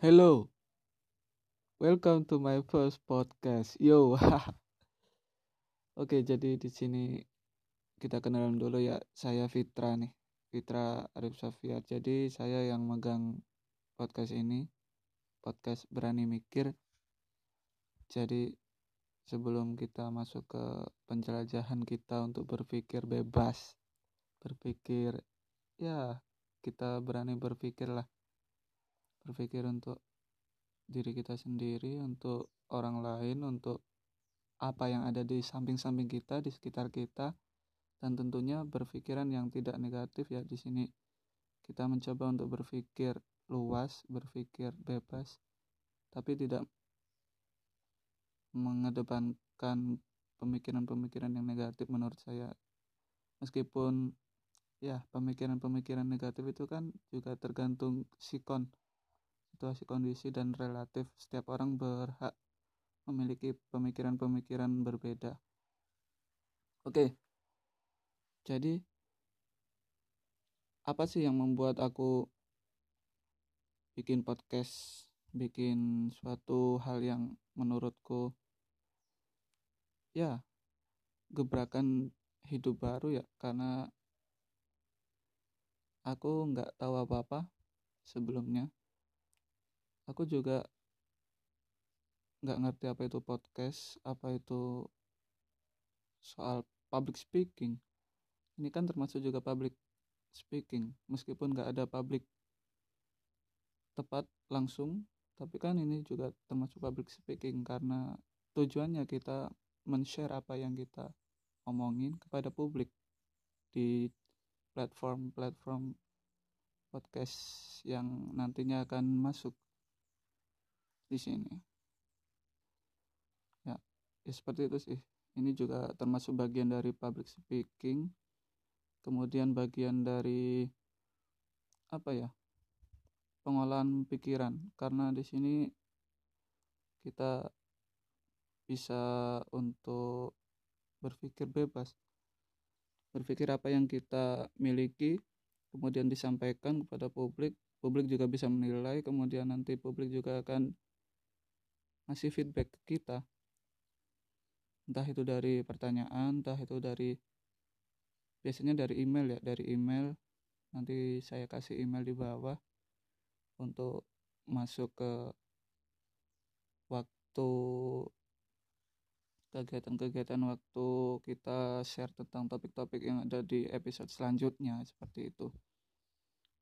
Hello, welcome to my first podcast. Yo, Oke, jadi di sini kita kenalan dulu ya. Saya Fitra nih, Fitra Arif Safiat. Jadi saya yang megang podcast ini, podcast berani mikir. Jadi sebelum kita masuk ke penjelajahan kita untuk berpikir bebas, berpikir ya kita berani berpikir lah berpikir untuk diri kita sendiri, untuk orang lain, untuk apa yang ada di samping-samping kita, di sekitar kita, dan tentunya berpikiran yang tidak negatif ya di sini kita mencoba untuk berpikir luas, berpikir bebas, tapi tidak mengedepankan pemikiran-pemikiran yang negatif menurut saya. Meskipun ya pemikiran-pemikiran negatif itu kan juga tergantung sikon situasi kondisi dan relatif setiap orang berhak memiliki pemikiran-pemikiran berbeda. Oke. Jadi apa sih yang membuat aku bikin podcast bikin suatu hal yang menurutku ya gebrakan hidup baru ya? Karena aku nggak tahu apa-apa sebelumnya aku juga nggak ngerti apa itu podcast apa itu soal public speaking. Ini kan termasuk juga public speaking meskipun nggak ada public tepat langsung tapi kan ini juga termasuk public speaking karena tujuannya kita men-share apa yang kita omongin kepada publik di platform-platform podcast yang nantinya akan masuk di sini. Ya ya seperti itu sih. Ini juga termasuk bagian dari public speaking kemudian bagian dari apa ya pengolahan pikiran. Karena di sini kita bisa untuk berpikir bebas. Berpikir apa yang kita miliki kemudian disampaikan kepada publik. Publik juga bisa menilai kemudian nanti publik juga akan ngasih feedback ke kita. Entah itu dari pertanyaan entah itu dari biasanya dari email ya dari email. Nanti saya kasih email di bawah untuk masuk ke waktu kegiatan-kegiatan waktu kita share tentang topik-topik yang ada di episode selanjutnya seperti itu.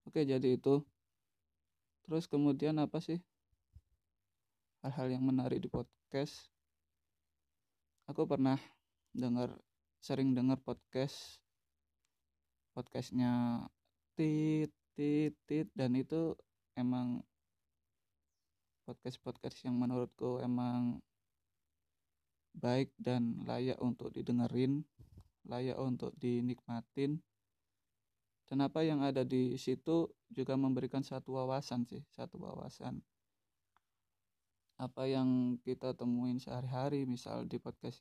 Oke jadi itu. Terus kemudian apa sih hal-hal yang menarik di podcast. Aku pernah dengar sering dengar podcast podcastnya tit tit tit dan itu emang podcast podcast yang menurutku emang baik dan layak untuk didengerin layak untuk dinikmatin. Dan apa yang ada di situ juga memberikan satu wawasan sih satu wawasan apa yang kita temuin sehari-hari misal di podcast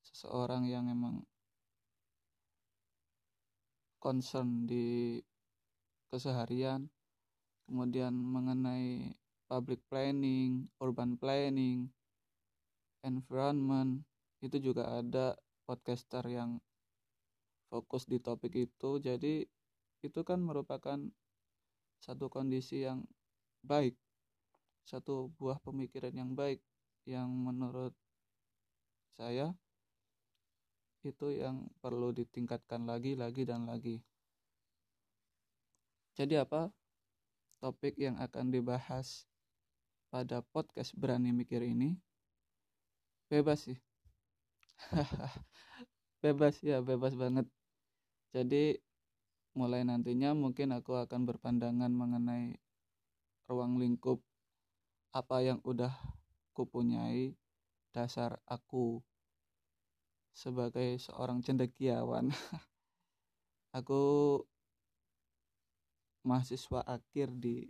seseorang yang emang concern di keseharian kemudian mengenai public planning, urban planning, environment itu juga ada podcaster yang fokus di topik itu. Jadi itu kan merupakan satu kondisi yang baik satu buah pemikiran yang baik yang menurut saya itu yang perlu ditingkatkan lagi lagi dan lagi. Jadi apa? Topik yang akan dibahas pada podcast berani mikir ini bebas sih. Bebas ya bebas banget. Jadi mulai nantinya mungkin aku akan berpandangan mengenai ruang lingkup apa yang udah kupunyai dasar aku sebagai seorang cendekiawan. Aku mahasiswa akhir di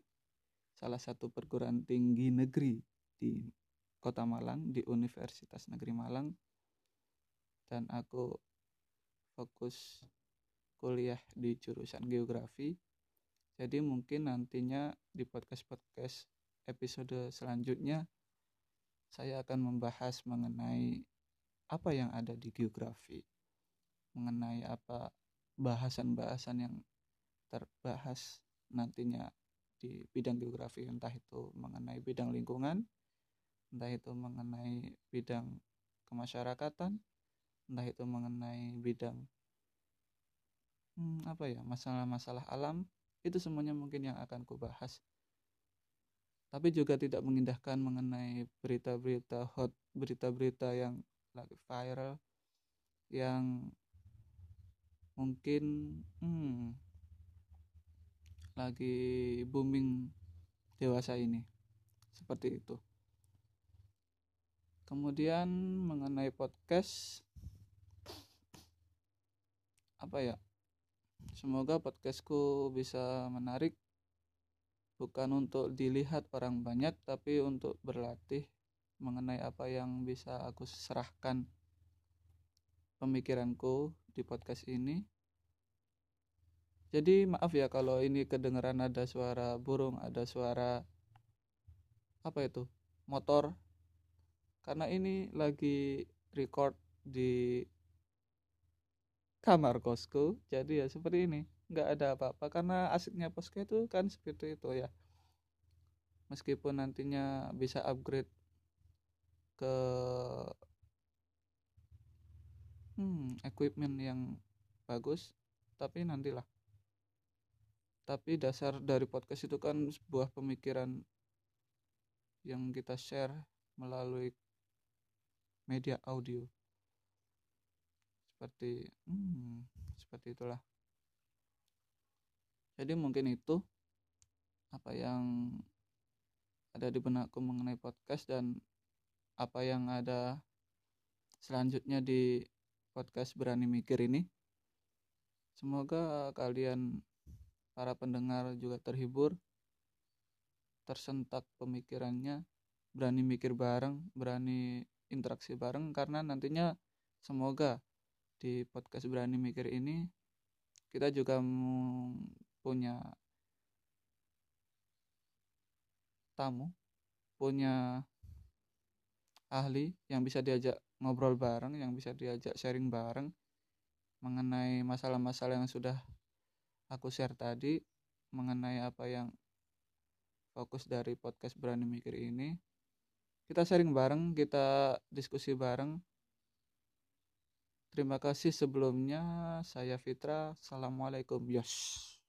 salah satu perguruan tinggi negeri di Kota Malang di Universitas Negeri Malang. Dan aku fokus kuliah di jurusan geografi. Jadi mungkin nantinya di podcast-podcast episode selanjutnya saya akan membahas mengenai apa yang ada di geografi mengenai apa bahasan-bahasan yang terbahas nantinya di bidang geografi entah itu mengenai bidang lingkungan entah itu mengenai bidang kemasyarakatan entah itu mengenai bidang hmm, apa ya masalah-masalah alam itu semuanya mungkin yang akan kubahas tapi juga tidak mengindahkan mengenai berita-berita hot berita-berita yang lagi viral yang mungkin hmm, lagi booming dewasa ini. Seperti itu. Kemudian mengenai podcast apa ya? Semoga podcastku bisa menarik bukan untuk dilihat orang banyak tapi untuk berlatih mengenai apa yang bisa aku serahkan pemikiranku di podcast ini. Jadi maaf ya kalau ini kedengeran ada suara burung ada suara apa itu motor. Karena ini lagi record di kamar kosku jadi ya seperti ini nggak ada apa-apa karena asiknya posko itu kan seperti itu ya. Meskipun nantinya bisa upgrade ke hmm, equipment yang bagus tapi nantilah. Tapi dasar dari podcast itu kan sebuah pemikiran yang kita share melalui media audio. Seperti hmm, seperti itulah jadi mungkin itu apa yang ada di benakku mengenai podcast dan apa yang ada selanjutnya di podcast berani mikir ini. Semoga kalian para pendengar juga terhibur, tersentak pemikirannya, berani mikir bareng, berani interaksi bareng karena nantinya semoga di podcast berani mikir ini kita juga punya tamu, punya ahli yang bisa diajak ngobrol bareng, yang bisa diajak sharing bareng mengenai masalah-masalah yang sudah aku share tadi mengenai apa yang fokus dari podcast berani mikir ini. Kita sharing bareng kita diskusi bareng. Terima kasih sebelumnya saya Fitra. Assalamualaikum. Yos